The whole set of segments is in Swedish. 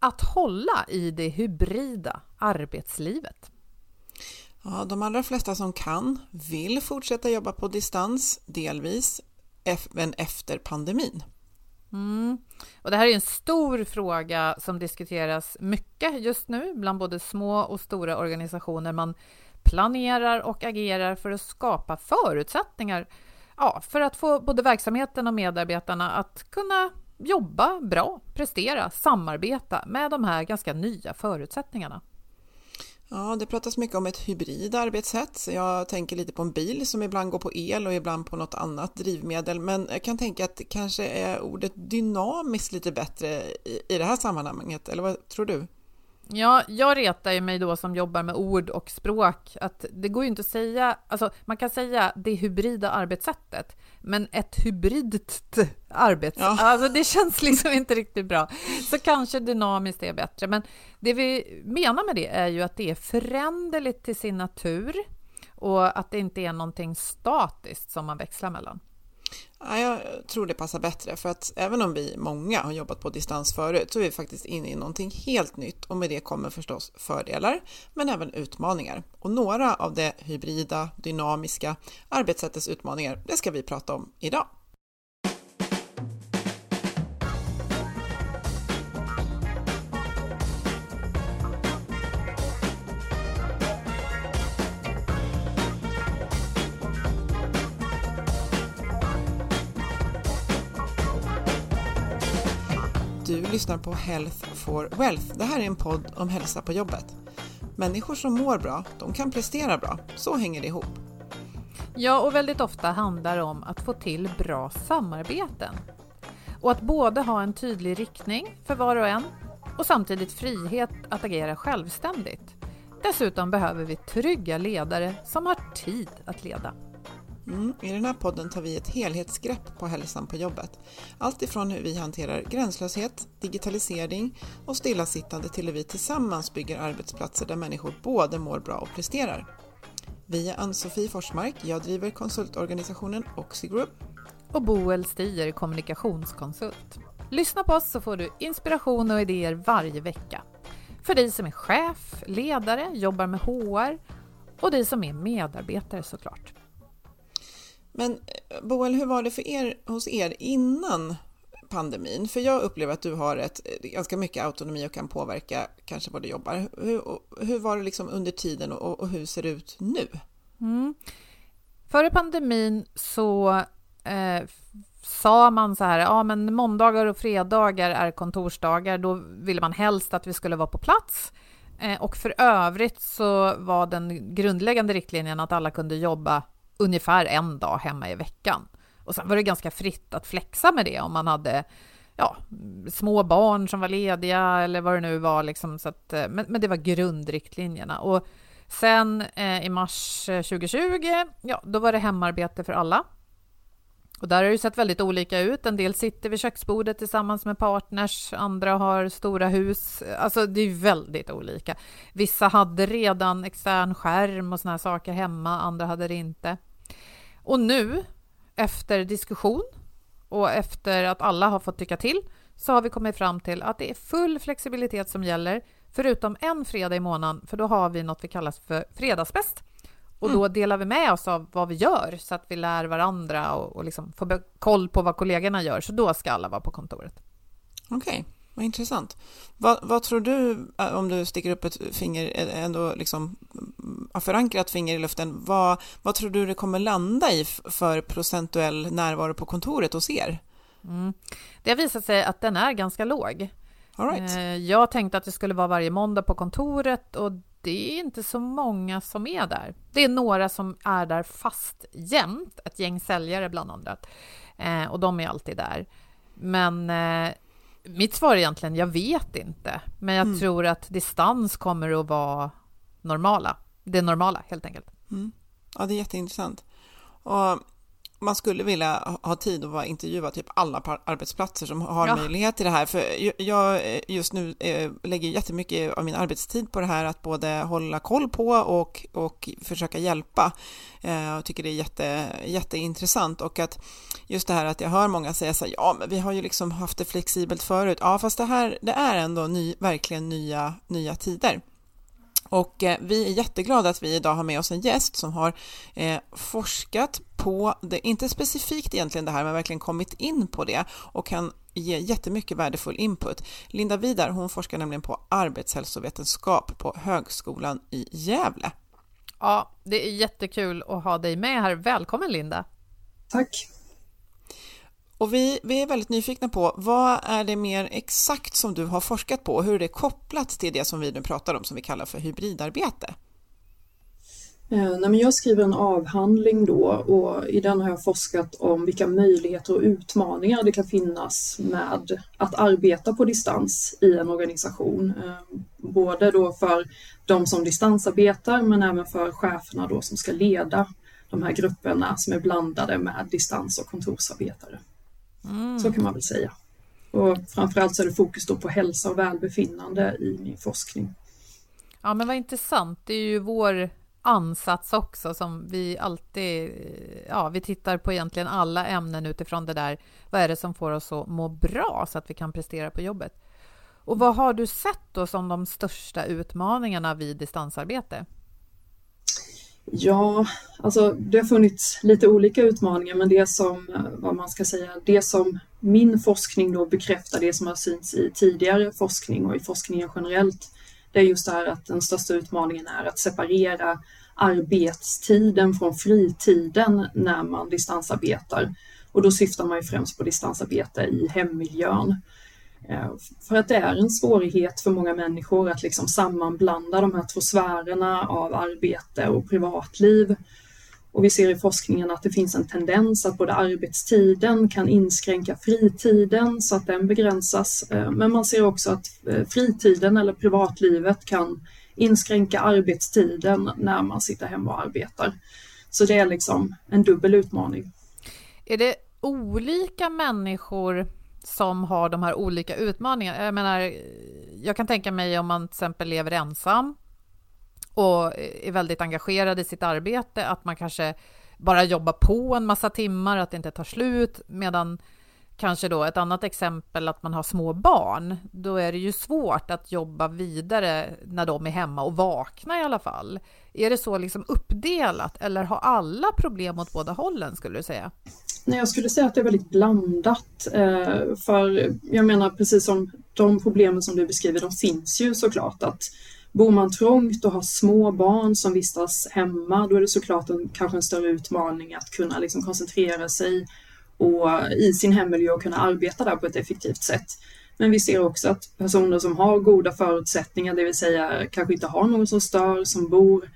Att hålla i det hybrida arbetslivet. Ja, de allra flesta som kan vill fortsätta jobba på distans, delvis, även efter pandemin. Mm. Och det här är en stor fråga som diskuteras mycket just nu bland både små och stora organisationer. Man planerar och agerar för att skapa förutsättningar ja, för att få både verksamheten och medarbetarna att kunna jobba bra, prestera, samarbeta med de här ganska nya förutsättningarna. Ja, det pratas mycket om ett hybrid arbetssätt. Jag tänker lite på en bil som ibland går på el och ibland på något annat drivmedel. Men jag kan tänka att kanske är ordet dynamiskt lite bättre i, i det här sammanhanget, eller vad tror du? Ja, jag retar ju mig då som jobbar med ord och språk att det går ju inte att säga, alltså man kan säga det hybrida arbetssättet, men ett hybridt arbetssätt, ja. alltså det känns liksom inte riktigt bra. Så kanske dynamiskt är bättre, men det vi menar med det är ju att det är föränderligt till sin natur och att det inte är någonting statiskt som man växlar mellan. Ja, jag tror det passar bättre för att även om vi många har jobbat på distans förut så är vi faktiskt inne i någonting helt nytt och med det kommer förstås fördelar men även utmaningar. Och några av det hybrida, dynamiska arbetssättets utmaningar, det ska vi prata om idag. Du lyssnar på Health for Wealth. Det här är en podd om hälsa på jobbet. Människor som mår bra, de kan prestera bra. Så hänger det ihop. Ja, och väldigt ofta handlar det om att få till bra samarbeten. Och att både ha en tydlig riktning för var och en och samtidigt frihet att agera självständigt. Dessutom behöver vi trygga ledare som har tid att leda. Mm, I den här podden tar vi ett helhetsgrepp på hälsan på jobbet. Allt ifrån hur vi hanterar gränslöshet, digitalisering och stillasittande till hur vi tillsammans bygger arbetsplatser där människor både mår bra och presterar. Vi är Ann-Sofie Forsmark, jag driver konsultorganisationen Oxigroup. Och Boel Stier, kommunikationskonsult. Lyssna på oss så får du inspiration och idéer varje vecka. För dig som är chef, ledare, jobbar med HR och dig som är medarbetare såklart. Men eh, Boel, hur var det för er hos er innan pandemin? För jag upplever att du har ett, eh, ganska mycket autonomi och kan påverka kanske var du jobbar. Hur, hur var det liksom under tiden och, och hur ser det ut nu? Mm. Före pandemin så eh, sa man så här, ja men måndagar och fredagar är kontorsdagar, då ville man helst att vi skulle vara på plats. Eh, och för övrigt så var den grundläggande riktlinjen att alla kunde jobba ungefär en dag hemma i veckan. Och sen var det ganska fritt att flexa med det om man hade ja, små barn som var lediga eller vad det nu var. Liksom, så att, eh, men, men det var grundriktlinjerna. Och sen eh, i mars eh, 2020, ja, då var det hemarbete för alla. Och där har det sett väldigt olika ut. En del sitter vid köksbordet tillsammans med partners, andra har stora hus. Alltså det är väldigt olika. Vissa hade redan extern skärm och såna här saker hemma, andra hade det inte. Och nu, efter diskussion och efter att alla har fått tycka till, så har vi kommit fram till att det är full flexibilitet som gäller, förutom en fredag i månaden, för då har vi något vi kallar för fredagsfest. Och då mm. delar vi med oss av vad vi gör så att vi lär varandra och, och liksom får koll på vad kollegorna gör. Så då ska alla vara på kontoret. Okej, okay, vad intressant. Vad, vad, tror du, om du sticker upp ett finger, ändå liksom förankrat finger i luften, vad, vad tror du det kommer landa i för procentuell närvaro på kontoret hos er? Mm. Det har visat sig att den är ganska låg. All right. Eh, jag tänkte att det skulle vara varje måndag på kontoret och det är inte så många som är där. Det är några som är där fast jämt, ett gäng säljare bland annat. Eh, och de är alltid där. Men eh, mitt svar är egentligen, jag vet inte. Men jag mm. tror att distans kommer att vara normala. Det normala, helt enkelt. Mm. Ja, det är jätteintressant. Och man skulle vilja ha tid att intervjua typ alla arbetsplatser som har ja. möjlighet till det här. För jag just nu eh, lägger jättemycket av min arbetstid på det här att både hålla koll på och, och försöka hjälpa. Eh, jag tycker det är jätte, jätteintressant och att just det här att jag hör många säga så här, ja men vi har ju liksom haft det flexibelt förut. Ja fast det här det är ändå ny, verkligen nya, nya tider. Och eh, vi är jätteglada att vi idag har med oss en gäst som har eh, forskat på det, inte specifikt egentligen det här, men verkligen kommit in på det och kan ge jättemycket värdefull input. Linda Vidar, hon forskar nämligen på arbetshälsovetenskap på Högskolan i Gävle. Ja, det är jättekul att ha dig med här. Välkommen Linda! Tack! Och vi, vi är väldigt nyfikna på vad är det mer exakt som du har forskat på och hur är det kopplat till det som vi nu pratar om som vi kallar för hybridarbete? Eh, nej, men jag skriver en avhandling då och i den har jag forskat om vilka möjligheter och utmaningar det kan finnas med att arbeta på distans i en organisation. Eh, både då för de som distansarbetar men även för cheferna då som ska leda de här grupperna som är blandade med distans och kontorsarbetare. Mm. Så kan man väl säga. Och framförallt så är det fokus då på hälsa och välbefinnande i min forskning. Ja, men vad intressant. Det är ju vår ansats också som vi alltid... Ja, vi tittar på egentligen alla ämnen utifrån det där. Vad är det som får oss att må bra så att vi kan prestera på jobbet? Och vad har du sett då som de största utmaningarna vid distansarbete? Ja, alltså det har funnits lite olika utmaningar men det som, eh, vad man ska säga, det som min forskning då bekräftar det som har synts i tidigare forskning och i forskningen generellt, det är just det här att den största utmaningen är att separera arbetstiden från fritiden när man distansarbetar. Och då syftar man ju främst på distansarbete i hemmiljön. Eh, för att det är en svårighet för många människor att liksom sammanblanda de här två sfärerna av arbete och privatliv. Och vi ser i forskningen att det finns en tendens att både arbetstiden kan inskränka fritiden så att den begränsas. Eh, men man ser också att eh, fritiden eller privatlivet kan inskränka arbetstiden när man sitter hemma och arbetar. Så det är liksom en dubbel utmaning. Är det olika människor som har de här olika utmaningarna. Jag menar, jag kan tänka mig om man till exempel lever ensam och är väldigt engagerad i sitt arbete, att man kanske bara jobbar på en massa timmar, att det inte tar slut, medan kanske då ett annat exempel att man har små barn, då är det ju svårt att jobba vidare när de är hemma och vakna i alla fall. Är det så liksom uppdelat eller har alla problem åt båda hållen skulle du säga? Nej, jag skulle säga att det är väldigt blandat. Eh, för jag menar precis som de problemen som du beskriver, de finns ju såklart. Att bor man trångt och har små barn som vistas hemma, då är det såklart en, kanske en större utmaning att kunna liksom koncentrera sig och i sin hemmiljö och kunna arbeta där på ett effektivt sätt. Men vi ser också att personer som har goda förutsättningar, det vill säga kanske inte har någon som stör, som bor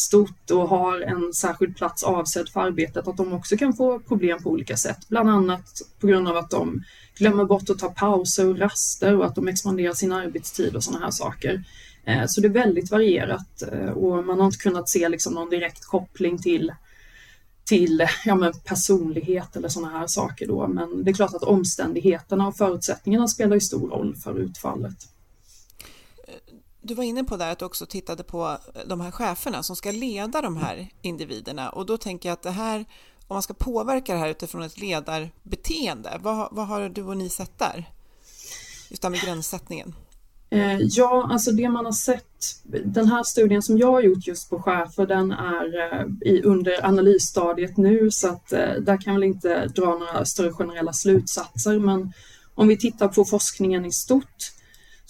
stort och har en särskild plats avsedd för arbetet, att de också kan få problem på olika sätt. Bland annat på grund av att de glömmer bort att ta pauser och raster och att de expanderar sin arbetstid och sådana här saker. Eh, så det är väldigt varierat eh, och man har inte kunnat se liksom någon direkt koppling till till ja, men personlighet eller sådana här saker då. Men det är klart att omständigheterna och förutsättningarna spelar ju stor roll för utfallet. Du var inne på där att du också tittade på eh, de här cheferna som ska leda de här individerna och då tänker jag att det här, om man ska påverka det här utifrån ett ledarbeteende, vad, vad har du och ni sett där? Just det här med gränssättningen. Eh, ja, alltså det man har sett, den här studien som jag har gjort just på chefer, den är eh, i, under analysstadiet nu så att där kan jag väl inte dra några större generella slutsatser men om vi tittar på forskningen i stort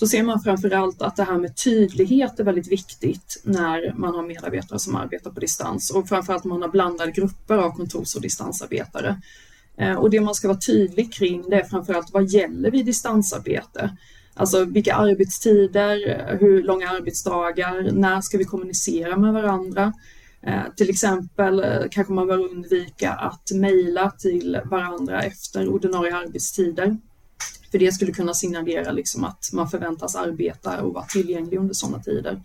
så ser man framför allt att det här med tydlighet är väldigt viktigt när man har medarbetare som arbetar på distans och framförallt man har blandade grupper av kontors och distansarbetare. Eh, och det man ska vara tydlig kring det är framförallt vad gäller vid distansarbete? Alltså vilka arbetstider, hur långa arbetsdagar, när ska vi kommunicera med varandra? Eh, till exempel eh, kanske man bör undvika att mejla till varandra efter ordinarie arbetstider. För det skulle kunna signalera liksom att man förväntas arbeta och vara tillgänglig under sådana tider.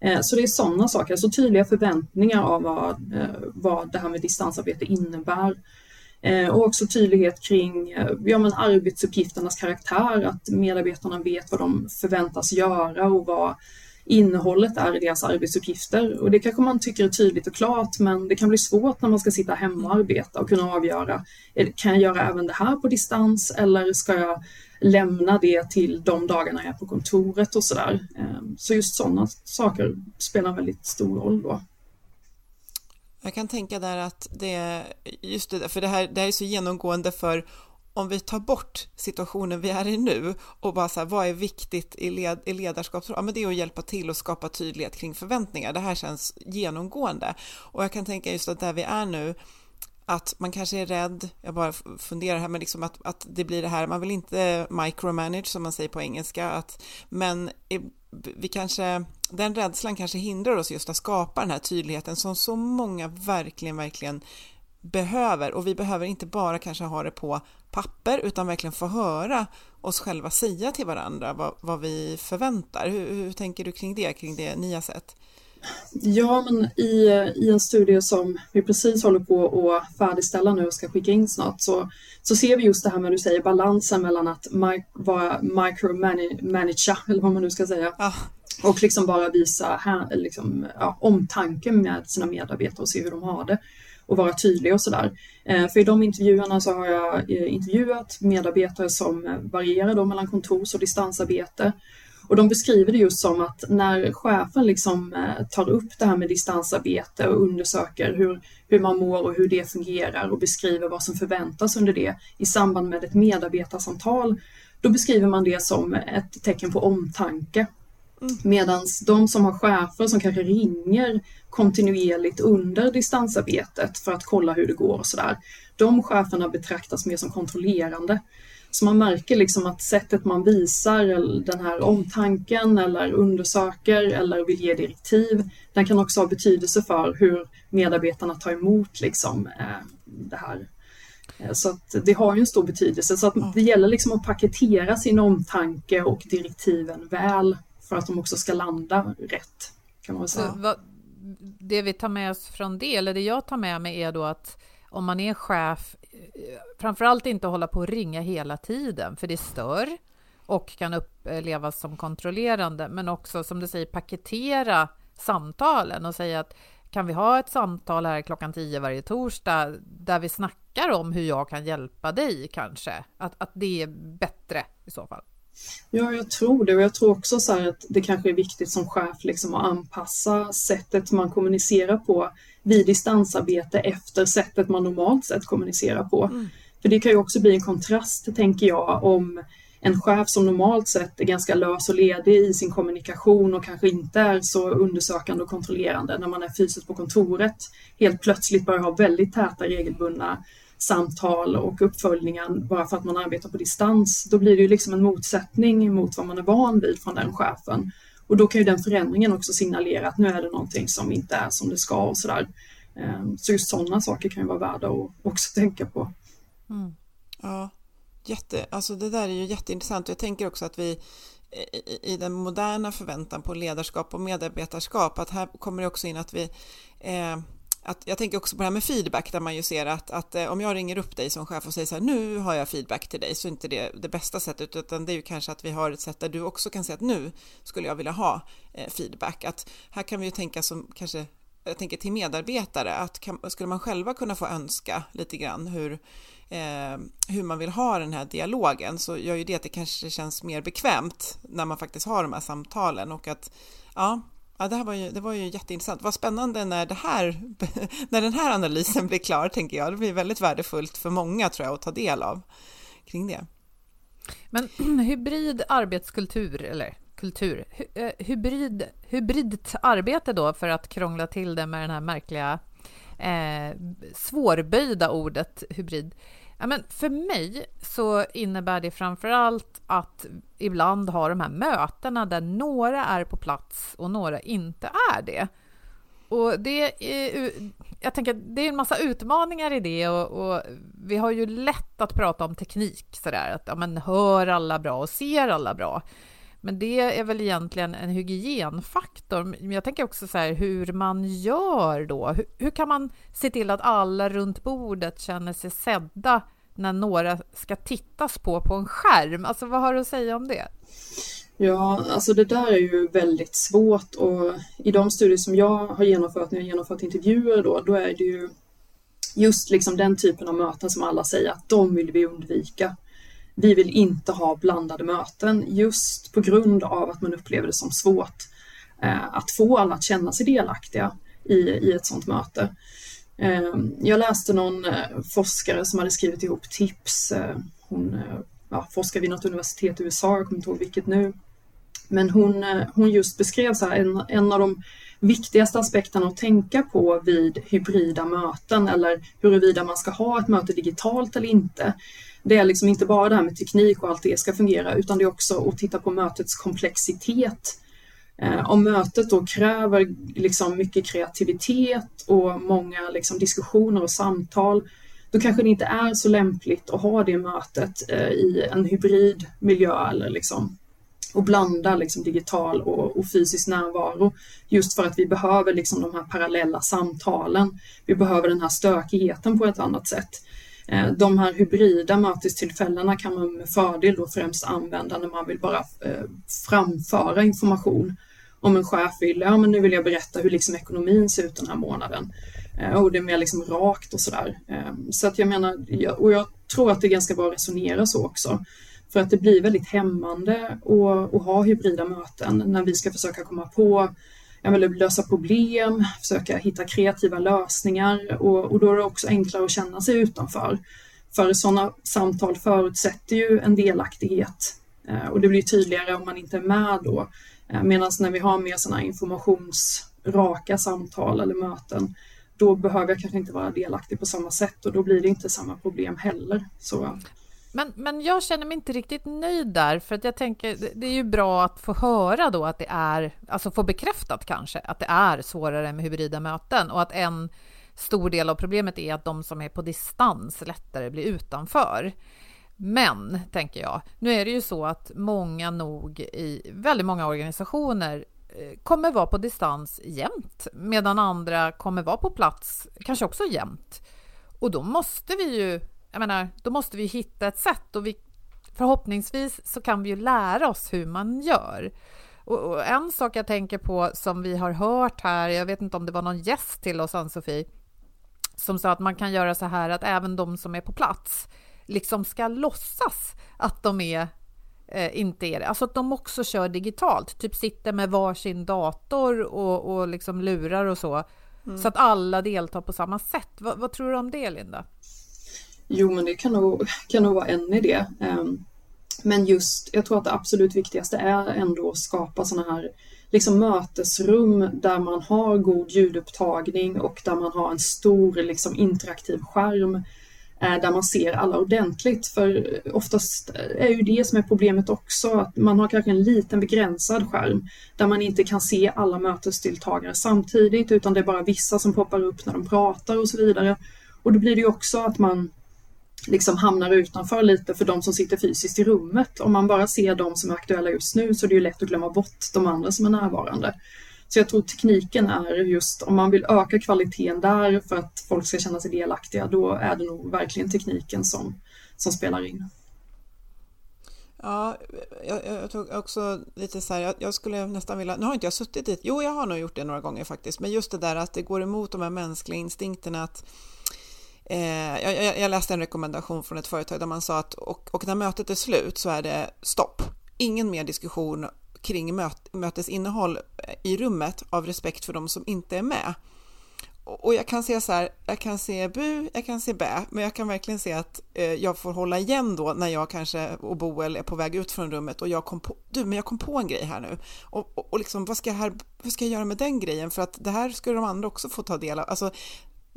Eh, så det är sådana saker, alltså tydliga förväntningar av vad, eh, vad det här med distansarbete innebär. Eh, och också tydlighet kring ja, men arbetsuppgifternas karaktär, att medarbetarna vet vad de förväntas göra och vad innehållet är i deras arbetsuppgifter. Och det kanske man tycker är tydligt och klart, men det kan bli svårt när man ska sitta hemma och arbeta och kunna avgöra, kan jag göra även det här på distans eller ska jag lämna det till de dagarna jag är på kontoret och sådär. Ehm, så just sådana saker spelar väldigt stor roll då. Jag kan tänka där att det, just det, för det här, det här är så genomgående för om vi tar bort situationen vi är i nu och bara så här, vad är viktigt i, led, i ledarskap? Ja, men det är att hjälpa till och skapa tydlighet kring förväntningar. Det här känns genomgående. Och jag kan tänka just att där vi är nu, att man kanske är rädd, jag bara funderar här, men liksom att, att det blir det här, man vill inte micromanage som man säger på engelska, att, men vi kanske, den rädslan kanske hindrar oss just att skapa den här tydligheten som så många verkligen, verkligen behöver och vi behöver inte bara kanske ha det på papper utan verkligen få höra oss själva säga till varandra vad, vad vi förväntar. Hur, hur, tänker du kring det, kring det ni har sett? Ja, men i, i en studie som vi precis håller på att färdigställa nu och ska skicka in snart så, så ser vi just det här med du säger balansen mellan att mi vara micromanagera, eller vad man nu ska säga, ah. och liksom bara visa här, liksom, ja, omtanke med sina medarbetare och se hur de har det och vara tydlig och sådär. Eh, för i de intervjuerna så har jag eh, intervjuat medarbetare som eh, varierar då mellan kontors och distansarbete och de beskriver det just som att när chefen liksom tar upp det här med distansarbete och undersöker hur, hur man mår och hur det fungerar och beskriver vad som förväntas under det i samband med ett medarbetarsamtal, då beskriver man det som ett tecken på omtanke. Mm. Medan de som har chefer som kanske ringer kontinuerligt under distansarbetet för att kolla hur det går och sådär, de cheferna betraktas mer som kontrollerande. Så man märker liksom att sättet man visar den här omtanken eller undersöker eller vill ge direktiv, den kan också ha betydelse för hur medarbetarna tar emot liksom, eh, det här. Eh, så att det har ju en stor betydelse. Så att det gäller liksom att paketera sin omtanke och direktiven väl för att de också ska landa rätt. Kan man säga. Det vi tar med oss från det, eller det jag tar med mig är då att om man är chef, framförallt inte hålla på och ringa hela tiden, för det stör och kan upplevas som kontrollerande, men också som du säger paketera samtalen och säga att kan vi ha ett samtal här klockan tio varje torsdag där vi snackar om hur jag kan hjälpa dig kanske? Att, att det är bättre i så fall. Ja, jag tror det och jag tror också så att det kanske är viktigt som chef liksom att anpassa sättet man kommunicerar på vid distansarbete efter sättet man normalt sett kommunicerar på. Mm. För det kan ju också bli en kontrast, tänker jag, om en chef som normalt sett är ganska lös och ledig i sin kommunikation och kanske inte är så undersökande och kontrollerande när man är fysiskt på kontoret helt plötsligt börjar ha väldigt täta regelbundna samtal och uppföljningen bara för att man arbetar på distans. Då blir det ju liksom en motsättning mot vad man är van vid från den chefen. Och då kan ju den förändringen också signalera att nu är det någonting som inte är som det ska och sådär. Ehm, så just sådana saker kan ju vara värda att också tänka på. Mm. Ja, jätte, alltså det där är ju jätteintressant. Jag tänker också att vi i den moderna förväntan på ledarskap och medarbetarskap, att här kommer det också in att vi eh, att jag tänker också på det här med feedback där man ju ser att, att eh, om jag ringer upp dig som chef och säger så här nu har jag feedback till dig så är inte det det bästa sättet utan det är ju kanske att vi har ett sätt där du också kan säga att nu skulle jag vilja ha eh, feedback. Att här kan vi ju tänka som kanske jag tänker till medarbetare, att kan, skulle man själva kunna få önska lite grann hur, eh, hur man vill ha den här dialogen så gör ju det att det kanske känns mer bekvämt när man faktiskt har de här samtalen och att ja, Ja, det, här var ju, det var ju jätteintressant. Vad spännande när, det här, när den här analysen blir klar, tänker jag. Det blir väldigt värdefullt för många, tror jag, att ta del av kring det. Men hybrid arbetskultur, eller kultur, eh, hybrid, hybridt arbete då, för att krångla till det med det här märkliga, eh, svårböjda ordet hybrid. Ja, men för mig så innebär det framför allt att ibland ha de här mötena där några är på plats och några inte är det. Och det är, jag tänker det är en massa utmaningar i det och, och, vi har ju lätt att prata om teknik sådär att ja, men hör alla bra och ser alla bra. Men det är väl egentligen en hygienfaktor. Men jag tänker också så här hur man gör då. Hur, hur, kan man se till att alla runt bordet känner sig sedda när några ska tittas på på en skärm? Alltså vad har du att säga om det? Ja, alltså det där är ju väldigt svårt och i de studier som jag har genomfört när jag har genomfört intervjuer då, då är det ju just liksom den typen av möten som alla säger att de vill vi undvika vi vill inte ha blandade möten just på grund av att man upplever det som svårt eh, att få alla att känna sig delaktiga i, i ett sådant möte. Eh, jag läste någon eh, forskare som hade skrivit ihop tips. Eh, hon eh, ja, forskar vid något universitet i USA, jag kommer inte ihåg vilket nu. Men hon, eh, hon just beskrev så här, en, en av de viktigaste aspekterna att tänka på vid hybrida möten eller huruvida man ska ha ett möte digitalt eller inte det är liksom inte bara det här med teknik och allt det ska fungera, utan det är också att titta på mötets komplexitet. Eh, om mötet då kräver liksom mycket kreativitet och många liksom diskussioner och samtal, då kanske det inte är så lämpligt att ha det mötet eh, i en hybridmiljö eller liksom och blanda liksom digital och, och, fysisk närvaro. Just för att vi behöver liksom de här parallella samtalen. Vi behöver den här stökigheten på ett annat sätt. Eh, de här hybrida mötestillfällena kan man med fördel då främst använda när man vill bara eh, framföra information. Om en chef vill, ja men nu vill jag berätta hur liksom ekonomin ser ut den här månaden. Eh, och det är mer liksom rakt och sådär. Så att jag menar, och jag tror att det är ganska bra att resonera så också. För att det blir väldigt hämmande att ha hybrida möten när vi ska försöka komma på jag typ lösa problem, försöka hitta kreativa lösningar och, och då är det också enklare att känna sig utanför. För sådana samtal förutsätter ju en delaktighet eh, och det blir tydligare om man inte är med då. Eh, medan när vi har mer sådana informationsraka samtal eller möten, då behöver jag kanske inte vara delaktig på samma sätt och då blir det inte samma problem heller. Så men, men jag känner mig inte riktigt nöjd där, för att jag tänker det är ju bra att få höra då att det är, alltså få bekräftat kanske, att det är svårare med hybrida möten och att en stor del av problemet är att de som är på distans lättare blir utanför. Men, tänker jag, nu är det ju så att många nog i väldigt många organisationer eh, kommer vara på distans jämt, medan andra kommer vara på plats, kanske också jämt. Och då måste vi ju jag menar, då måste vi hitta ett sätt och vi, förhoppningsvis så kan vi ju lära oss hur man gör. Och, och en sak jag tänker på som vi har hört här, jag vet inte om det var någon gäst till oss, Ann-Sofie, som sa att man kan göra så här att även de som är på plats liksom ska låtsas att de är eh, inte är det. Alltså att de också kör digitalt, typ sitter med varsin dator och, och liksom lurar och så, mm. så att alla deltar på samma sätt. V vad tror du om det, Linda? Jo, men det kan nog, kan nog vara en idé. Ehm, men just, jag tror att det absolut viktigaste är ändå att skapa sådana här liksom mötesrum där man har god ljudupptagning och där man har en stor liksom, interaktiv skärm eh, där man ser alla ordentligt. För oftast är ju det som är problemet också, att man har kanske en liten begränsad skärm där man inte kan se alla mötesdeltagare samtidigt utan det är bara vissa som poppar upp när de pratar och så vidare. Och då blir det ju också att man liksom hamnar utanför lite för de som sitter fysiskt i rummet. Om man bara ser de som är aktuella just nu så är det ju lätt att glömma bort de andra som är närvarande. Så jag tror tekniken är just om man vill öka kvaliteten där för att folk ska känna sig delaktiga, då är det nog verkligen tekniken som, som spelar in. Ja, jag, jag tog också lite så här, jag, jag, skulle nästan vilja, nu har inte jag suttit dit, jo jag har nog gjort det några gånger faktiskt, men just det där att det går emot de här mänskliga instinkterna att eh, jag, jag, läste en rekommendation från ett företag där man sa att och, och när mötet är slut så är det stopp, ingen mer diskussion kring möt, mötesinnehåll i rummet av respekt för de som inte är med och jag kan se så här, jag kan se bu, jag kan se bä, men jag kan verkligen se att eh, jag får hålla igen då när jag kanske och Boel är på väg ut från rummet och jag kom på, du, men jag kom på en grej här nu och, och, och liksom, vad ska, jag här, vad ska jag göra med den grejen? För att det här ska de andra också få ta del av. Alltså,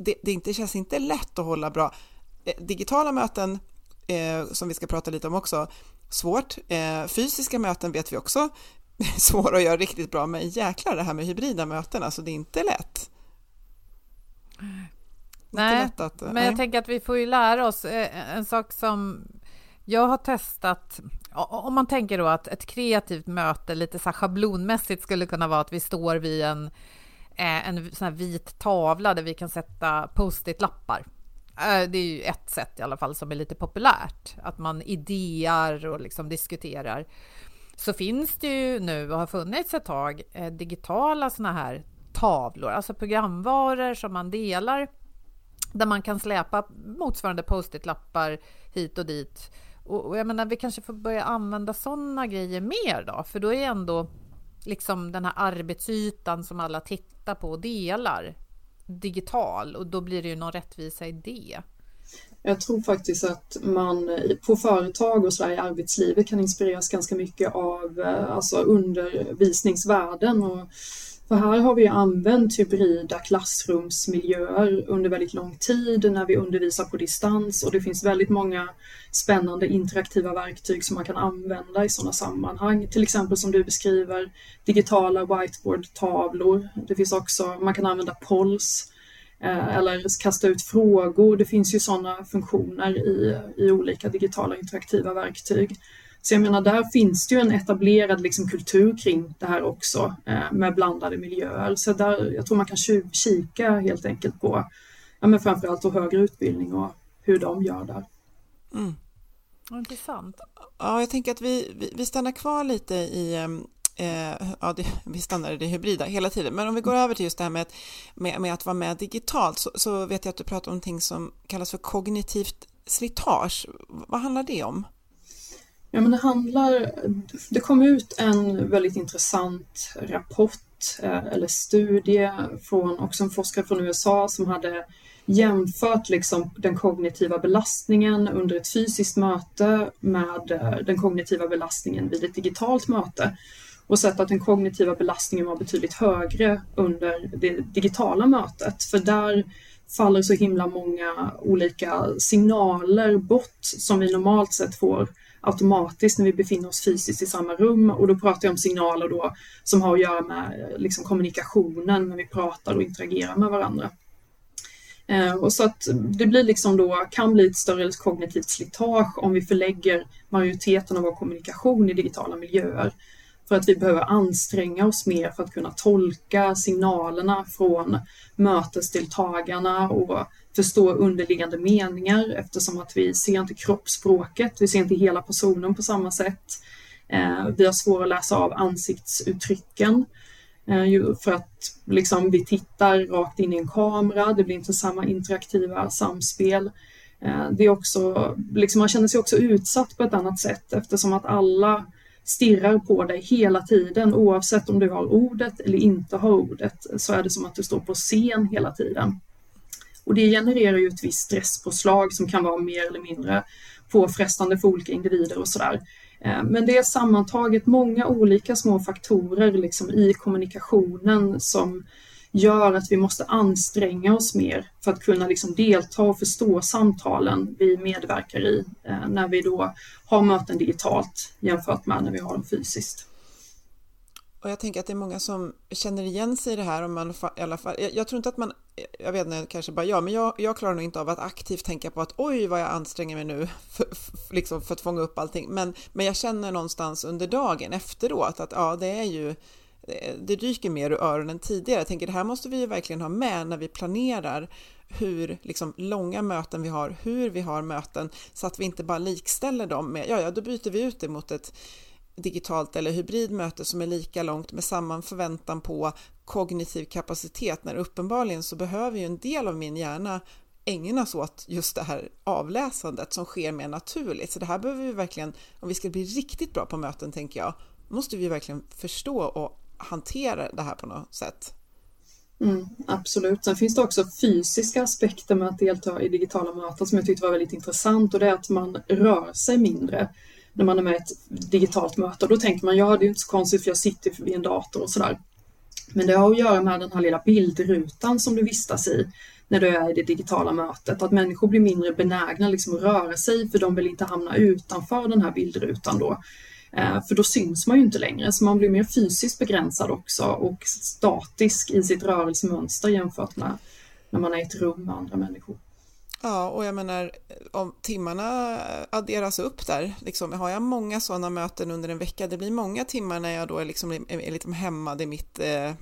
det, det inte, känns inte lätt att hålla bra. Eh, digitala möten, eh, som vi ska prata lite om också, svårt. Eh, fysiska möten vet vi också, svåra att göra riktigt bra, men jäklar det här med hybrida möten, alltså det är inte lätt. Nej, att, men jag tänker att vi får ju lära oss eh, en sak som jag har testat. Om man tänker då att ett kreativt möte lite så schablonmässigt skulle kunna vara att vi står vid en, eh, Eh, en sån här vit tavla där vi kan sätta post-it-lappar. Eh, det är ju ett sätt i alla fall som är lite populärt, att man idéar och liksom diskuterar. Så finns det ju nu och har funnits ett tag eh, digitala såna här tavlor, alltså programvaror som man delar där man kan släpa motsvarande post-it-lappar hit och dit. Och, och jag menar, vi kanske får börja använda sådana grejer mer då, för då är ändå liksom den här arbetsytan som alla tittar på och delar digital och då blir det ju någon rättvisa i det. Jag tror faktiskt att man på företag och så i arbetslivet kan inspireras ganska mycket av eh, alltså undervisningsvärlden och för här har vi använt typ hybrida klassrumsmiljöer under väldigt lång tid när vi undervisar på distans och det finns väldigt många spännande interaktiva verktyg som man kan använda i sådana sammanhang. Till exempel som du beskriver digitala whiteboardtavlor. Det finns också, man kan använda polls eh, eller kasta ut frågor. Det finns ju sådana funktioner i, i olika digitala interaktiva verktyg. Så jag menar, där finns det ju en etablerad liksom, kultur kring det här också eh, med blandade miljöer. Så där, jag tror man kan kika helt enkelt på ja, men framförallt då högre utbildning och hur de gör där. Mm. Intressant. Ja, jag tänker att vi, vi, vi stannar kvar lite i ehm, Eh, ja, det, vi stannar i det hybrida hela tiden, men om vi går över till just det här med, med, med att vara med digitalt så, så, vet jag att du pratar om någonting som kallas för kognitivt slitage. Vad handlar det om? Ja, men det handlar... Det kom ut en väldigt intressant rapport eh, eller studie från också en forskare från USA som hade jämfört liksom den kognitiva belastningen under ett fysiskt möte med eh, den kognitiva belastningen vid ett digitalt möte och sett att den kognitiva belastningen var betydligt högre under det digitala mötet. För där faller så himla många olika signaler bort som vi normalt sett får automatiskt när vi befinner oss fysiskt i samma rum och då pratar jag om signaler då som har att göra med eh, liksom, kommunikationen när vi pratar och interagerar med varandra. Eh, och så att det blir liksom då, kan bli ett större kognitivt slitage om vi förlägger majoriteten av vår kommunikation i digitala miljöer. För att vi behöver anstränga oss mer för att kunna tolka signalerna från mötesdeltagarna och förstå underliggande meningar eftersom att vi ser inte kroppsspråket, vi ser inte hela personen på samma sätt. Eh, vi har svårt att läsa av ansiktsuttrycken eh, för att liksom, vi tittar rakt in i en kamera, det blir inte samma interaktiva samspel. Eh, det är också, liksom, man känner sig också utsatt på ett annat sätt eftersom att alla stirrar på dig hela tiden oavsett om du har ordet eller inte har ordet så är det som att du står på scen hela tiden. Och det genererar ju ett visst stresspåslag som kan vara mer eller mindre påfrestande för olika individer och sådär. Eh, men det är sammantaget många olika små faktorer liksom i kommunikationen som gör att vi måste anstränga oss mer för att kunna liksom delta och förstå samtalen vi medverkar i eh, när vi då har möten digitalt jämfört med när vi har dem fysiskt. Och jag tänker att det är många som känner igen sig i det här. Om man, i alla fall, jag, jag tror inte att man, jag vet inte, kanske bara jag, men jag, jag klarar nog inte av att aktivt tänka på att oj vad jag anstränger mig nu för, för, liksom för att fånga upp allting. Men, men jag känner någonstans under dagen efteråt att ja, det är ju det dyker mer ur öronen tidigare. Jag tänker det här måste vi ju verkligen ha med när vi planerar hur liksom, långa möten vi har, hur vi har möten, så att vi inte bara likställer dem med, ja, ja, då byter vi ut det mot ett digitalt eller hybridmöte som är lika långt med samma förväntan på kognitiv kapacitet, när uppenbarligen så behöver ju en del av min hjärna ägnas åt just det här avläsandet som sker mer naturligt. Så det här behöver vi verkligen, om vi ska bli riktigt bra på möten tänker jag, måste vi verkligen förstå och hantera det här på något sätt. Mm, absolut. Sen finns det också fysiska aspekter med att delta i digitala möten som jag tyckte var väldigt intressant och det är att man rör sig mindre när man är med i ett digitalt möte. Och då tänker man, ja det är inte så konstigt för jag sitter vid en dator och sådär. Men det har att göra med den här lilla bildrutan som du vistas i när du är i det digitala mötet. Att människor blir mindre benägna liksom att röra sig för de vill inte hamna utanför den här bildrutan då. Eh, för då syns man ju inte längre, så man blir mer fysiskt begränsad också och statisk i sitt rörelsemönster jämfört med när man är i ett rum med andra människor. Ja, och jag menar om timmarna adderas upp där, liksom, har jag många sådana möten under en vecka, det blir många timmar när jag då är, liksom, är, är liksom hämmad i mitt eh,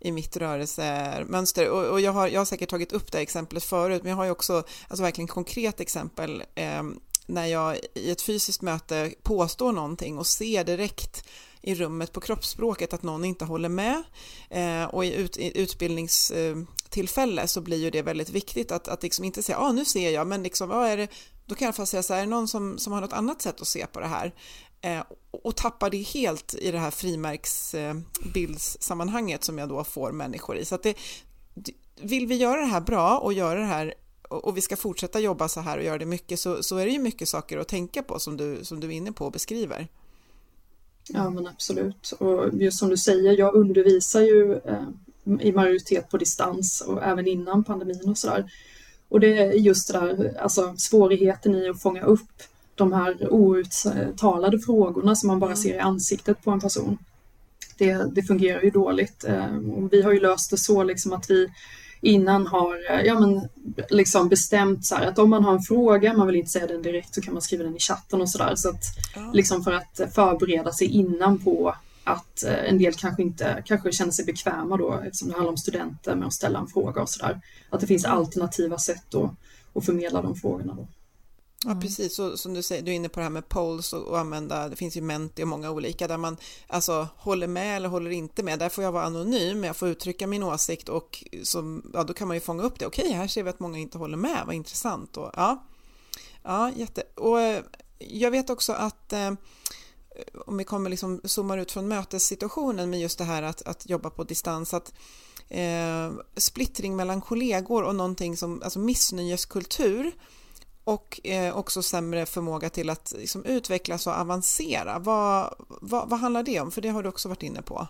i mitt rörelsemönster. Och, och jag, har, jag har säkert tagit upp det exemplet förut, men jag har ju också alltså verkligen konkret exempel eh, när jag i ett fysiskt möte påstår någonting och ser direkt i rummet på kroppsspråket att någon inte håller med eh, och i, ut, i utbildningstillfälle så blir ju det väldigt viktigt att, att liksom inte säga, ja ah, nu ser jag, men liksom, ah, är det, då kan jag fast säga så här, är det någon som, som har något annat sätt att se på det här? Eh, och tappar det helt i det här frimärksbildssammanhanget som jag då får människor i. Så att det, vill vi göra det här bra och göra det här och vi ska fortsätta jobba så här och göra det mycket så, så är det ju mycket saker att tänka på som du, som du är inne på och beskriver. Ja men absolut och just som du säger, jag undervisar ju eh, i majoritet på distans och även innan pandemin och sådär. Och det är just det där, alltså svårigheten i att fånga upp de här outtalade frågorna som man bara ser i ansiktet på en person. Det, det fungerar ju dåligt. Eh, och vi har ju löst det så liksom att vi innan har ja, men, liksom bestämt så att om man har en fråga, man vill inte säga den direkt, så kan man skriva den i chatten och sådär. Så att, ja. liksom för att förbereda sig innan på att eh, en del kanske inte kanske känner sig bekväma då eftersom det handlar om studenter med att ställa en fråga och sådär. Att det finns alternativa sätt då, att förmedla de frågorna då. Ja, mm. precis. Så, som du säger, du är inne på det här med polls och, och, använda, det finns ju Menti och många olika där man alltså håller med eller håller inte med. Där får jag vara anonym, jag får uttrycka min åsikt och som, ja, då kan man ju fånga upp det. Okej, här ser vi att många inte håller med, vad intressant. Och, ja, ja, jätte. Och eh, jag vet också att eh, om vi kommer liksom zoomar ut från mötessituationen med just det här att, att jobba på distans, att eh, splittring mellan kollegor och någonting som, alltså missnöjeskultur, och eh, också sämre förmåga till att liksom, utvecklas och avancera. Vad, vad, vad, handlar det om? För det har du också varit inne på.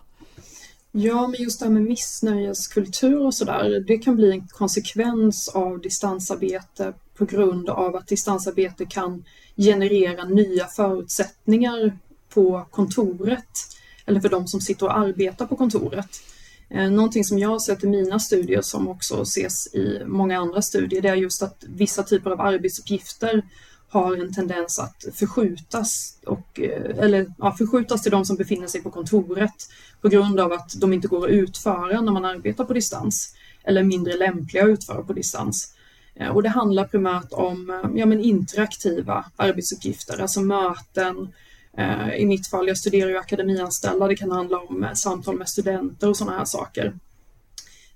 Ja, men just det här med missnöjeskultur och sådär, det kan bli en konsekvens av distansarbete på grund av att distansarbete kan generera nya förutsättningar på kontoret eller för de som sitter och arbetar på kontoret. Eh, någonting som jag har sett i mina studier som också ses i många andra studier det är just att vissa typer av arbetsuppgifter har en tendens att förskjutas, och, eh, eller, ja, förskjutas till de som befinner sig på kontoret på grund av att de inte går att utföra när man arbetar på distans eller mindre lämpliga att utföra på distans. Eh, och det handlar primärt om ja, men interaktiva arbetsuppgifter, alltså möten, Eh, Eh, I mitt fall, jag studerar ju akademianställda, det kan handla om eh, samtal med studenter och sådana här saker.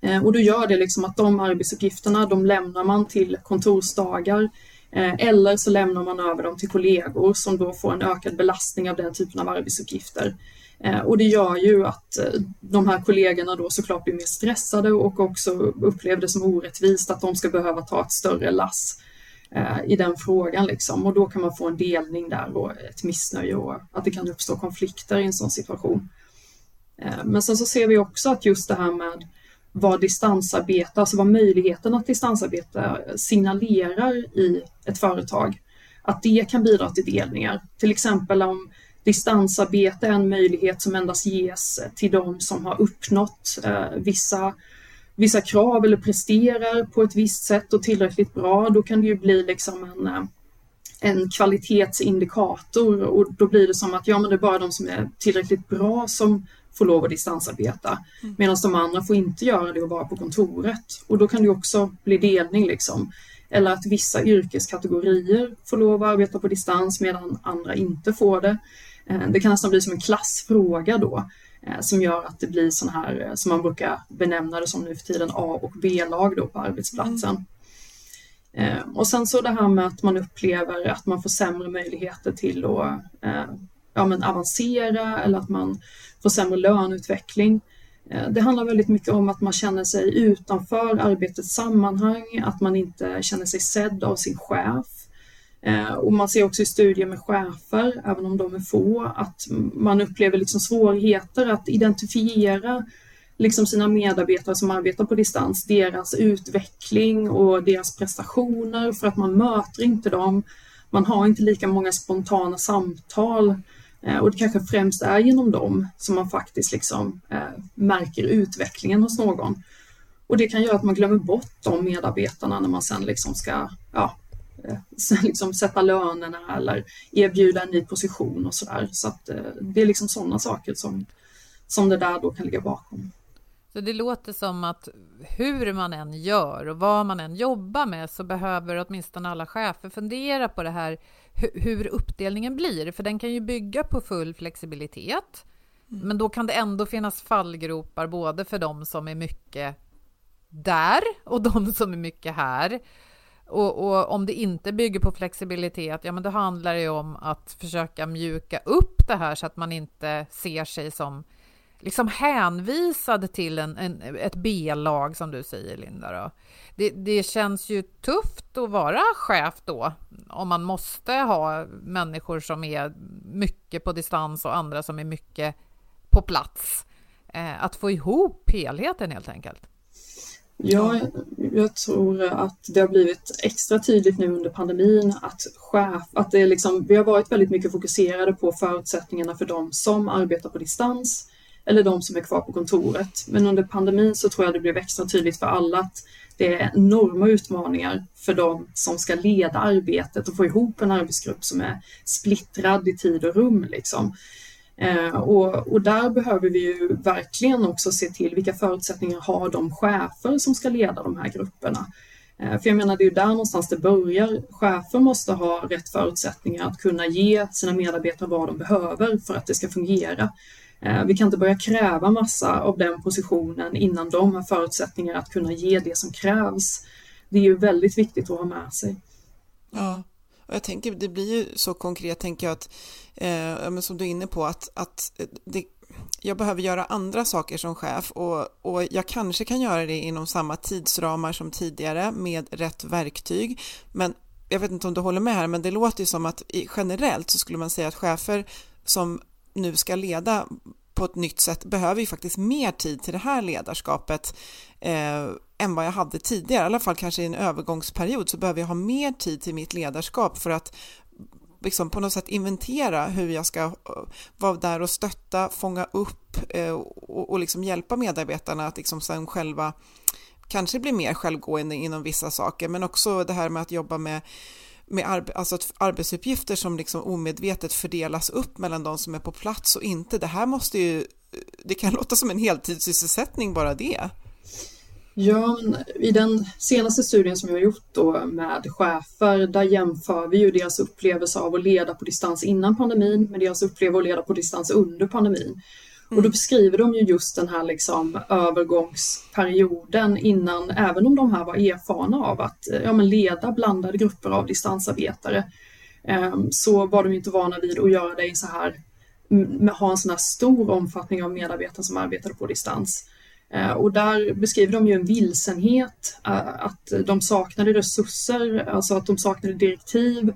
Eh, och då gör det liksom att de arbetsuppgifterna, de lämnar man till kontorsdagar eller så lämnar man över dem till kollegor som då får en ökad belastning av den typen av arbetsuppgifter. Och det gör ju att de här kollegorna då såklart blir mer stressade och också upplever det som orättvist att de ska behöva ta ett större lass i den frågan liksom. Och då kan man få en delning där och ett missnöje och att det kan uppstå konflikter i en sån situation. Eh, men sen så ser vi också att just det här med vad distansarbete, alltså vad möjligheten att distansarbeta signalerar i ett företag, att det kan bidra till delningar. Till exempel om distansarbete är en möjlighet som endast ges till de som har uppnått eh, vissa vissa krav eller presterar på ett visst sätt och tillräckligt bra, då kan det ju bli liksom en, eh, en kvalitetsindikator och då blir det som att ja, men det är bara de som är tillräckligt bra som får lov att distansarbeta. Mm. Medan de andra får inte göra det och vara på kontoret. Och då kan det också bli delning liksom. Eller att vissa yrkeskategorier får lov att arbeta på distans medan andra inte får det. Eh, det kan nästan bli som en klassfråga då Eh, som gör att det blir sån här eh, som man brukar benämna det som nu för tiden A och B-lag då på arbetsplatsen. Mm. Och sen så det här med att man upplever att man får sämre möjligheter till att ja, men avancera eller att man får sämre löneutveckling. Det handlar väldigt mycket om att man känner sig utanför arbetets sammanhang, att man inte känner sig sedd av sin chef. Eh, och man ser också i studier med chefer, även om de är få, att man upplever liksom svårigheter att identifiera liksom sina medarbetare som arbetar på distans, deras utveckling och deras prestationer för att man möter inte dem. Man har inte lika många spontana samtal Eh, och det kanske främst är genom dem som man faktiskt liksom eh, märker utvecklingen hos någon. Och det kan göra att man glömmer bort de medarbetarna när man sen liksom ska ja, liksom sätta lönerna eller erbjuda en ny position och sådär. Så att det är liksom sådana saker som, som det där då kan ligga bakom. Så det låter som att hur man än gör och vad man än jobbar med så behöver åtminstone alla chefer fundera på det här hur uppdelningen blir, för den kan ju bygga på full flexibilitet. Mm. Men då kan det ändå finnas fallgropar både för de som är mycket där och de som är mycket här. Och, och, om det inte bygger på flexibilitet, ja men då handlar det ju om att försöka mjuka upp det här så att man inte ser sig som liksom hänvisad till en, en ett B-lag som du säger Linda. Då. Det, det, känns ju tufft att vara chef då om man måste ha människor som är mycket på distans och andra som är mycket på plats. Eh, att få ihop helheten helt enkelt. Ja, jag tror att det har blivit extra tydligt nu under pandemin att chef, att det är liksom, vi har varit väldigt mycket fokuserade på förutsättningarna för de som arbetar på distans eller de som är kvar på kontoret. Men under pandemin så tror jag det blev extra tydligt för alla att det är enorma utmaningar för de som ska leda arbetet och få ihop en arbetsgrupp som är splittrad i tid och rum. Liksom. Eh, och, och, där behöver vi ju verkligen också se till vilka förutsättningar har de chefer som ska leda de här grupperna. Eh, för jag menar, det är ju där någonstans det börjar. Chefer måste ha rätt förutsättningar att kunna ge sina medarbetare vad de behöver för att det ska fungera. Eh, vi kan inte börja kräva massa av den positionen innan de har förutsättningar att kunna ge det som krävs. Det är ju väldigt viktigt att ha med sig. Ja, och jag tänker det blir ju så konkret, tänker jag att, eh, som du är inne på, att, att eh, det, jag behöver göra andra saker som chef och, och jag kanske kan göra det inom samma tidsramar som tidigare med rätt verktyg. Men jag vet inte om du håller med här, men det låter ju som att generellt så skulle man säga att chefer som nu ska leda på ett nytt sätt behöver ju faktiskt mer tid till det här ledarskapet eh, än vad jag hade tidigare. I alla fall kanske i en övergångsperiod så behöver jag ha mer tid till mitt ledarskap för att liksom på något sätt inventera hur jag ska eh, vara där och stötta, fånga upp eh, och, och liksom hjälpa medarbetarna att liksom sen själva kanske bli mer självgående inom vissa saker, men också det här med att jobba med med arb alltså arbetsuppgifter som liksom omedvetet fördelas upp mellan de som är på plats och inte. Det här måste ju, det kan låta som en heltidssysselsättning bara det. Ja, i den senaste studien som vi har gjort då med chefer, där jämför vi ju deras upplevelse av att leda på distans innan pandemin med deras upplevelse av att leda på distans under pandemin. Och då beskriver de ju just den här liksom övergångsperioden innan, även om de här var erfarna av att ja, men leda blandade grupper av distansarbetare, ehm, så var de inte vana vid att göra det i så här, ha en sån här stor omfattning av medarbetare som arbetade på distans. Ehm, och där beskriver de ju en vilsenhet, eh, att de saknade resurser, alltså att de saknade direktiv,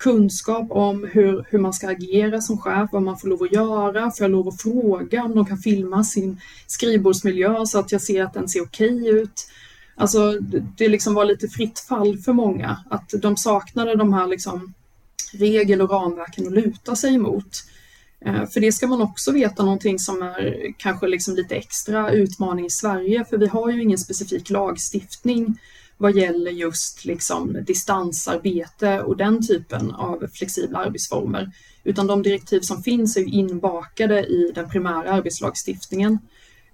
kunskap om hur, hur man ska agera som chef, vad man får lov att göra, får jag lov att fråga om de kan filma sin skrivbordsmiljö så att jag ser att den ser okej okay ut. Alltså det liksom var lite fritt fall för många, att de saknade de här liksom regel och ramverken att luta sig emot. Eh, för det ska man också veta någonting som är kanske liksom lite extra utmaning i Sverige, för vi har ju ingen specifik lagstiftning vad gäller just liksom distansarbete och den typen av flexibla arbetsformer. Utan de direktiv som finns är inbakade i den primära arbetslagstiftningen.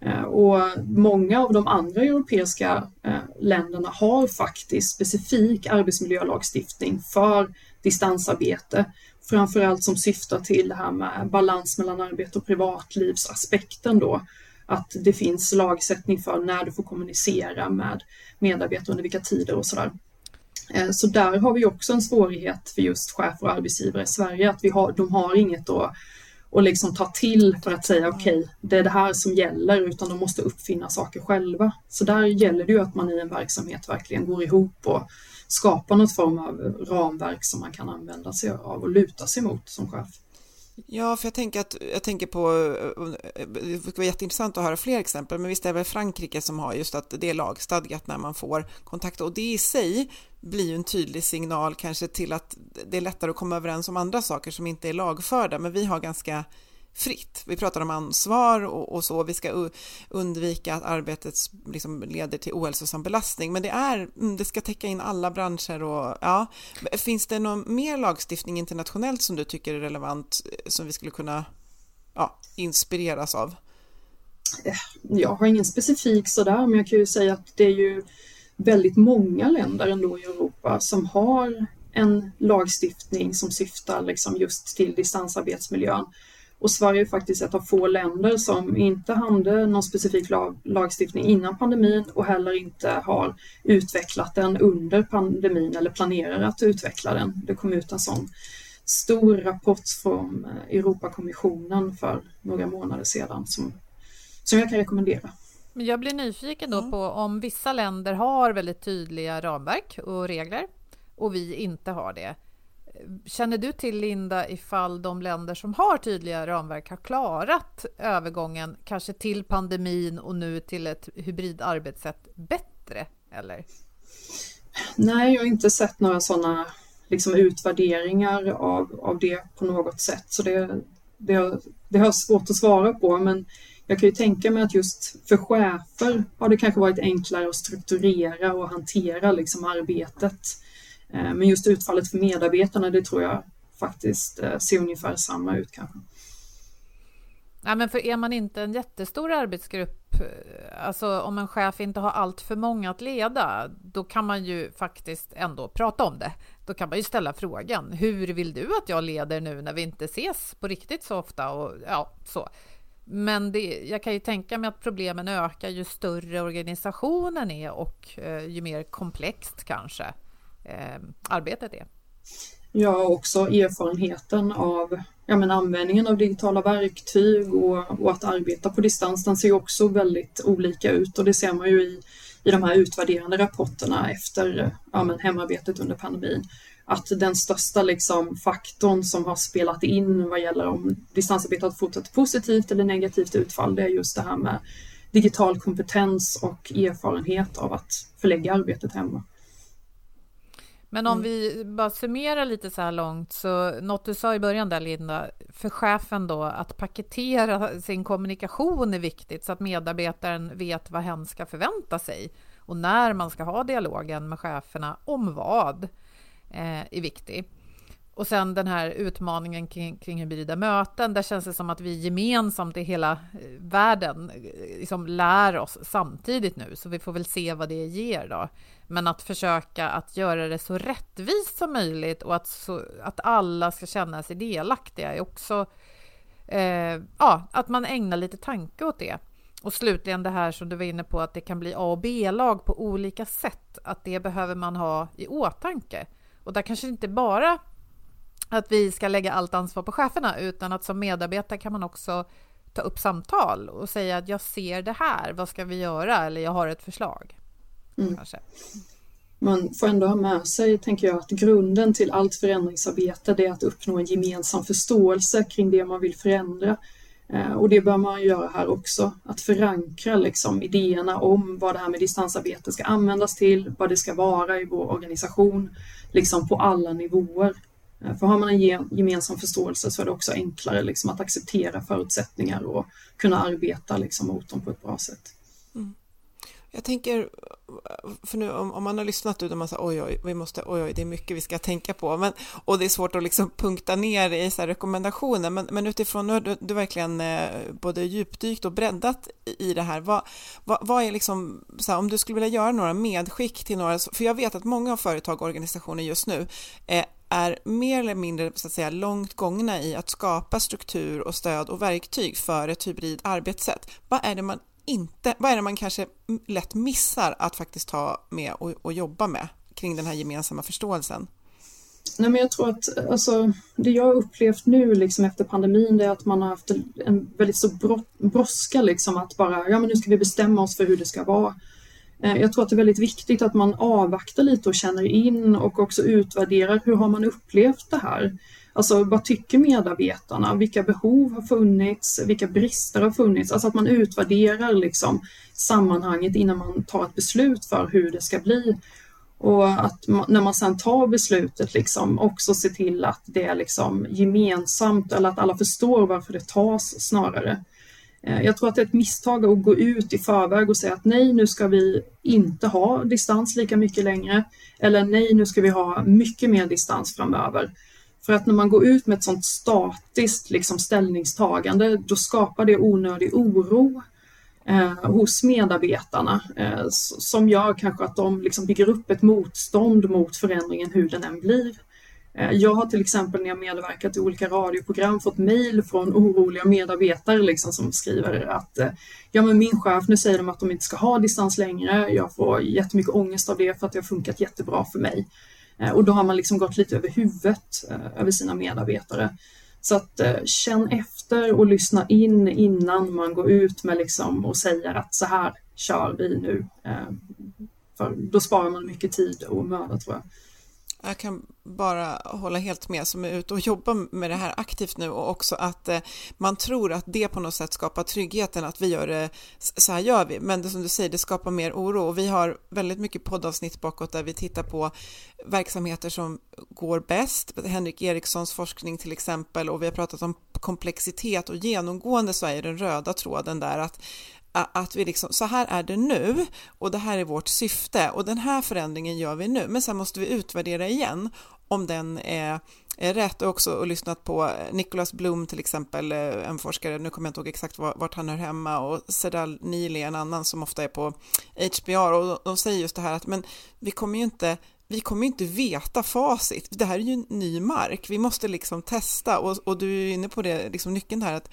Eh, och många av de andra europeiska eh, länderna har faktiskt specifik arbetsmiljölagstiftning för distansarbete. Framförallt som syftar till det här med balans mellan arbete och privatlivsaspekten då. Att det finns lagsättning för när du får kommunicera med medarbetare under vilka tider och sådär. Eh, så där har vi också en svårighet för just chefer och arbetsgivare i Sverige, att vi har, de har inget att, att liksom ta till för att säga okej, okay, det är det här som gäller, utan de måste uppfinna saker själva. Så där gäller det ju att man i en verksamhet verkligen går ihop och skapar något form av ramverk som man kan använda sig av och luta sig mot som chef. Ja, för jag tänker, att, jag tänker på, eh, det skulle vara jätteintressant att höra fler exempel, men visst är det väl Frankrike som har just att det är lagstadgat när man får kontakt? Och det i sig blir ju en tydlig signal kanske till att det är lättare att komma överens om andra saker som inte är lagförda, men vi har ganska fritt. Vi pratar om ansvar och, och så, vi ska undvika att arbetet liksom leder till ohälsosam belastning, men det, är, mm, det ska täcka in alla branscher och ja, finns det någon mer lagstiftning internationellt som du tycker är relevant eh, som vi skulle kunna ja, inspireras av? Eh, jag har ingen specifik sådär, men jag kan ju säga att det är ju väldigt många länder ändå i Europa som har en lagstiftning som syftar liksom just till distansarbetsmiljön. Och Sverige är faktiskt ett av få länder som inte hade någon specifik lag, lagstiftning innan pandemin och heller inte har utvecklat den under pandemin eller planerar att utveckla den. Det kom ut en sån stor rapport från eh, Europakommissionen för några månader sedan som, som jag kan rekommendera. Men jag blir nyfiken då på om vissa länder har väldigt tydliga ramverk och regler och vi inte har det. Känner du till, Linda, ifall de länder som har tydliga ramverk har klarat övergången kanske till pandemin och nu till ett hybridarbetssätt bättre? Eller? Nej, jag har inte sett några sådana liksom, utvärderingar av, av det på något sätt, så det, det, har, det har svårt att svara på. Men jag kan ju tänka mig att just för chefer har det kanske varit enklare att strukturera och hantera liksom, arbetet Eh, Eh, men just utfallet för medarbetarna, det tror jag faktiskt eh, ser ungefär samma ut kanske. Ja, men för är man inte en jättestor arbetsgrupp, eh, alltså om en chef inte har allt för många att leda, då kan man ju faktiskt ändå prata om det. Då kan man ju ställa frågan, hur vill du att jag leder nu när vi inte ses på riktigt så ofta? Och, ja, så. Men det, jag kan ju tänka mig att problemen ökar ju större organisationen är och eh, ju mer komplext kanske eh, arbetet är. Ja, också erfarenheten av ja, men användningen av digitala verktyg och, och, att arbeta på distans, den ser också väldigt olika ut och det ser man ju i, i de här utvärderande rapporterna efter ja, men hemarbetet under pandemin. Att den största liksom, faktorn som har spelat in vad gäller om distansarbetet ett positivt eller negativt utfall, det är just det här med digital kompetens och erfarenhet av att förlägga arbetet hemma. Men om mm. vi bara summerar lite så här långt, så något du sa i början där Linda, för chefen då att paketera sin kommunikation är viktigt så att medarbetaren vet vad hen ska förvänta sig och när man ska ha dialogen med cheferna om vad eh, är viktigt. Och sen den här utmaningen kring, kring hybrida möten, där känns det som att vi gemensamt i hela eh, världen eh, liksom lär oss samtidigt nu, så vi får väl se vad det ger då. Men att försöka att göra det så rättvist som möjligt och att, så, att alla ska känna sig delaktiga är också... Eh, ja, att man ägnar lite tanke åt det. Och slutligen det här som du var inne på, att det kan bli A och B-lag på olika sätt. Att det behöver man ha i åtanke. Och där kanske inte bara att vi ska lägga allt ansvar på cheferna, utan att som medarbetare kan man också ta upp samtal och säga att jag ser det här, vad ska vi göra? Eller jag har ett förslag. Mm. Man får ändå ha med sig, tänker jag, att grunden till allt förändringsarbete är att uppnå en gemensam förståelse kring det man vill förändra. Eh, och det bör man göra här också, att förankra liksom idéerna om vad det här med distansarbete ska användas till, vad det ska vara i vår organisation, liksom på alla nivåer. Eh, för har man en gemensam förståelse så är det också enklare liksom att acceptera förutsättningar och kunna arbeta liksom mot dem på ett bra sätt. Mm. Jag tänker, för nu om, om man har lyssnat ut och man säger oj, oj, vi måste, oj, oj, det är mycket vi ska tänka på, men, och det är svårt att liksom punkta ner i så rekommendationer, men, men utifrån, nu har du, du verkligen eh, både djupdykt och breddat i det här, vad, vad, vad är liksom, så här, om du skulle vilja göra några medskick till några, för jag vet att många av företag och organisationer just nu eh, är mer eller mindre så att säga, långt gångna i att skapa struktur och stöd och verktyg för ett hybrid arbetssätt. Vad är det man inte, vad är det man kanske lätt missar att faktiskt ta med och, och jobba med kring den här gemensamma förståelsen? Nej, men jag tror att alltså, det jag har upplevt nu liksom, efter pandemin det är att man har haft en väldigt stor brådska liksom, att bara, ja men nu ska vi bestämma oss för hur det ska vara. Eh, jag tror att det är väldigt viktigt att man avvaktar lite och känner in och också utvärderar hur har man upplevt det här? Alltså vad tycker medarbetarna? Vilka behov har funnits? Vilka brister har funnits? Alltså att man utvärderar liksom sammanhanget innan man tar ett beslut för hur det ska bli. Och att man, när man sedan tar beslutet liksom också se till att det är liksom gemensamt eller att alla förstår varför det tas snarare. Eh, jag tror att det är ett misstag att gå ut i förväg och säga att nej, nu ska vi inte ha distans lika mycket längre. Eller nej, nu ska vi ha mycket mer distans framöver. För att när man går ut med ett sånt statiskt liksom, ställningstagande, då skapar det onödig oro eh, hos medarbetarna eh, som gör kanske att de liksom bygger upp ett motstånd mot förändringen hur den än blir. Eh, jag har till exempel när jag medverkat i olika radioprogram fått mejl från oroliga medarbetare liksom som skriver att eh, ja men min chef, nu säger de att de inte ska ha distans längre, jag får jättemycket ångest av det för att det har funkat jättebra för mig. Eh, och då har man liksom gått lite över huvudet över sina medarbetare. Så att känn efter och lyssna in innan man går ut med liksom och säger att så här kör vi nu. För då sparar man mycket tid och möda tror jag. Jag kan bara hålla helt med som är ute och jobbar med det här aktivt nu och också att eh, man tror att det på något sätt skapar tryggheten att vi gör det, så här gör vi, men det som du säger, det skapar mer oro och vi har väldigt mycket poddavsnitt bakåt där vi tittar på verksamheter som går bäst, Henrik Erikssons forskning till exempel och vi har pratat om komplexitet och genomgående så är den röda tråden där att att vi liksom, så här är det nu och det här är vårt syfte och den här förändringen gör vi nu, men sen måste vi utvärdera igen om den är, är rätt. Och också och lyssnat på eh, Nicholas Blom till exempel, eh, en forskare, nu kommer jag inte ihåg exakt vart han hör hemma. Och Sedal Neely, en annan som ofta är på HBR och de säger just det här att men vi kommer ju inte vi kommer inte veta facit. Det här är ju ny mark. Vi måste liksom testa. Och, och du är inne på det, liksom nyckeln här att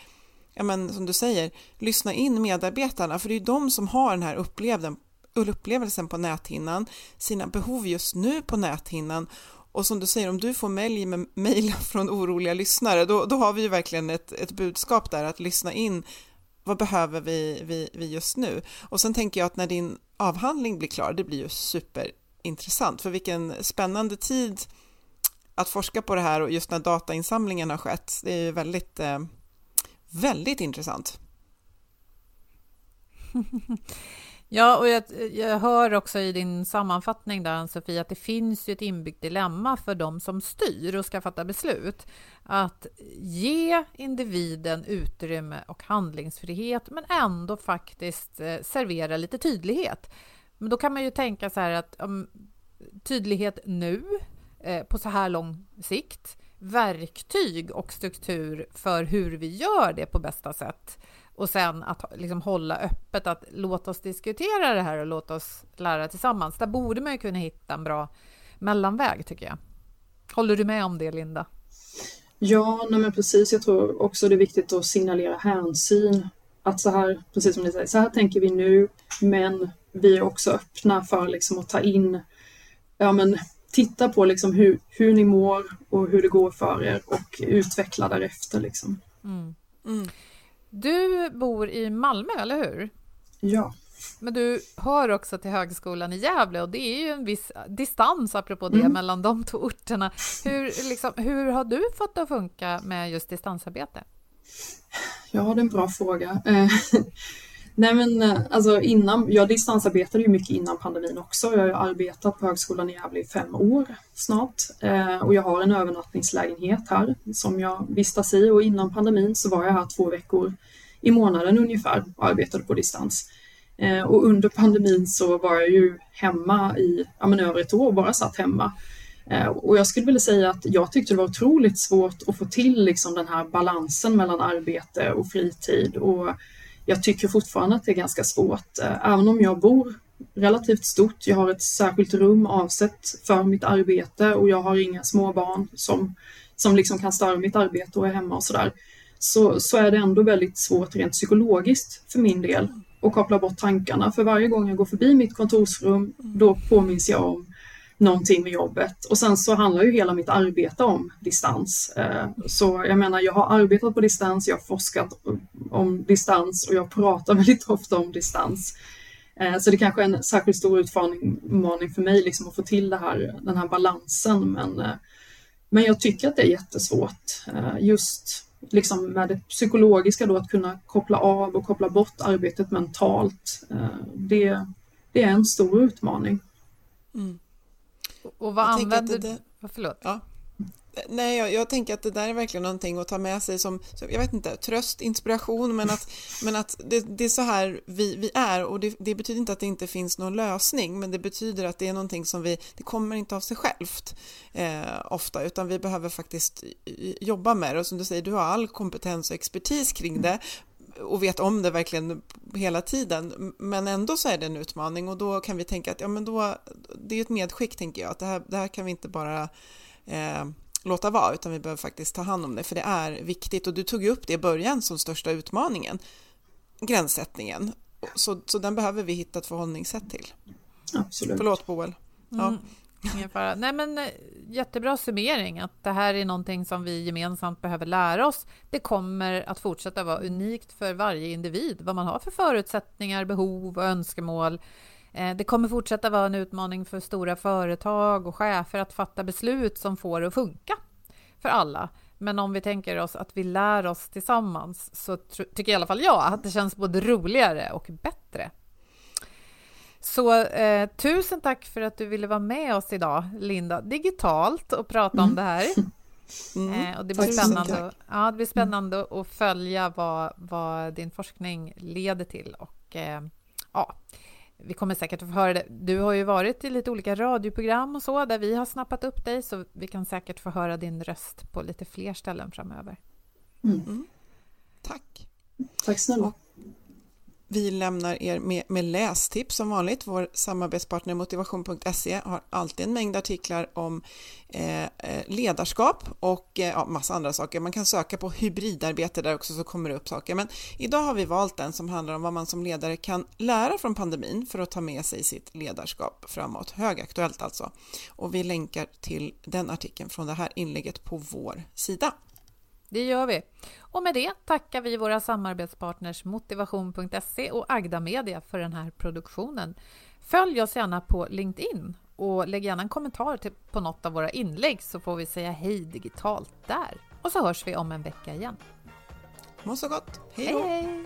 ja men som du säger, lyssna in medarbetarna, för det är de som har den här upplevelsen, upplevelsen på näthinnan, sina behov just nu på näthinnan och som du säger, om du får mejl med från oroliga lyssnare, då, då har vi ju verkligen ett, ett budskap där att lyssna in vad behöver vi, vi, vi just nu? Och sen tänker jag att när din avhandling blir klar, det blir ju superintressant, för vilken spännande tid att forska på det här och just när datainsamlingen har skett, det är ju väldigt eh, Väldigt intressant. Ja, och jag, jag, hör också i din sammanfattning där, Sofie, att det finns ju ett inbyggt dilemma för de som styr och ska fatta beslut. Att ge individen utrymme och handlingsfrihet, men ändå faktiskt eh, servera lite tydlighet. Men då kan man ju tänka så här att tydlighet nu, eh, på så här lång sikt, verktyg och struktur för hur vi gör det på bästa sätt. Och sen att liksom hålla öppet, att låta oss diskutera det här och låta oss lära tillsammans. Där borde man ju kunna hitta en bra mellanväg, tycker jag. Håller du med om det, Linda? Ja, nej men precis. Jag tror också det är viktigt att signalera hänsyn. Att så här, precis som ni säger, så här tänker vi nu, men vi är också öppna för liksom att ta in ja, men titta på liksom hur, hur ni mår och hur det går för er och utveckla därefter. Liksom. Mm. Mm. Du bor i Malmö, eller hur? Ja. Men du hör också till Högskolan i Gävle och det är ju en viss distans, apropå det, mm. mellan de två orterna. Hur, liksom, hur har du fått det att funka med just distansarbete? Ja, det är en bra fråga. Nej men eh, alltså innan, jag distansarbetade ju mycket innan pandemin också. Jag har arbetat på Högskolan i Gävle i fem år snart eh, och jag har en övernattningslägenhet här som jag vistas i och innan pandemin så var jag här två veckor i månaden ungefär och arbetade på distans. Eh, och under pandemin så var jag ju hemma i ja, men över ett år, bara satt hemma. Eh, och jag skulle vilja säga att jag tyckte det var otroligt svårt att få till liksom den här balansen mellan arbete och fritid. Och jag tycker fortfarande att det är ganska svårt, eh, även om jag bor relativt stort. Jag har ett särskilt rum avsett för mitt arbete och jag har inga små barn som, som liksom kan störa mitt arbete och är hemma och sådär. Så, så är det ändå väldigt svårt rent psykologiskt för min del att koppla bort tankarna. För varje gång jag går förbi mitt kontorsrum, då påminns jag om någonting med jobbet. Och sen så handlar ju hela mitt arbete om distans. Eh, så jag menar, jag har arbetat på distans, jag har forskat om distans och jag pratar väldigt ofta om distans. Eh, så det kanske är en särskilt stor utmaning för mig liksom att få till det här, den här balansen. Men, eh, men jag tycker att det är jättesvårt. Just liksom med det psykologiska då, att kunna koppla av och koppla bort arbetet mentalt. Det, det är en stor utmaning. Mm. Och vad jag använder du? Förlåt. Ja. Nej, jag, jag, tänker att det där är verkligen någonting att ta med sig som, som jag vet inte, tröst, inspiration, men att, men att det, det är så här vi, vi är och det, det, betyder inte att det inte finns någon lösning, men det betyder att det är någonting som vi, det kommer inte av sig självt eh, ofta, utan vi behöver faktiskt jobba med det och som du säger, du har all kompetens och expertis kring det, och vet om det verkligen hela tiden. Men ändå så är det en utmaning och då kan vi tänka att ja, men då, det är ett medskick tänker jag, att det här, det här kan vi inte bara eh, låta vara, utan vi behöver faktiskt ta hand om det, för det är viktigt. Och du tog ju upp det i början som största utmaningen, gränssättningen. Så, så den behöver vi hitta ett förhållningssätt till. Absolut. Förlåt Boel. Ja. Mm. Ingen fara. Nej, men eh, jättebra summering att det här är någonting som vi gemensamt behöver lära oss. Det kommer att fortsätta vara unikt för varje individ, vad man har för förutsättningar, behov och önskemål. Eh, det kommer fortsätta vara en utmaning för stora företag och chefer att fatta beslut som får det att funka för alla. Men om vi tänker oss att vi lär oss tillsammans så tycker i alla fall jag att det känns både roligare och bättre så eh, tusen tack för att du ville vara med oss idag, Linda, digitalt och prata mm. om det här. Mm. Eh, och det blir spännande, ja, det blir spännande mm. att följa vad, vad din forskning leder till. Och, eh, ja, vi kommer säkert att få höra det. Du har ju varit i lite olika radioprogram och så, där vi har snappat upp dig, så vi kan säkert få höra din röst på lite fler ställen framöver. Mm. mm. Tack. Tack snälla. Vi lämnar er med, med lästips som vanligt. Vår samarbetspartner motivation.se har alltid en mängd artiklar om eh, eh, ledarskap och eh, ja, massa andra saker. Man kan söka på hybridarbete där också så kommer det upp saker. Men idag har vi valt den som handlar om vad man som ledare kan lära från pandemin för att ta med sig sitt ledarskap framåt. Högaktuellt alltså. Och vi länkar till den artikeln från det här inlägget på vår sida. Det gör vi. Och med det tackar vi våra samarbetspartners Motivation.se och Agda Media för den här produktionen. Följ oss gärna på LinkedIn och lägg gärna en kommentar till, på något av våra inlägg så får vi säga hej digitalt där. Och så hörs vi om en vecka igen. Må så gott. Hej då! Hej, hej.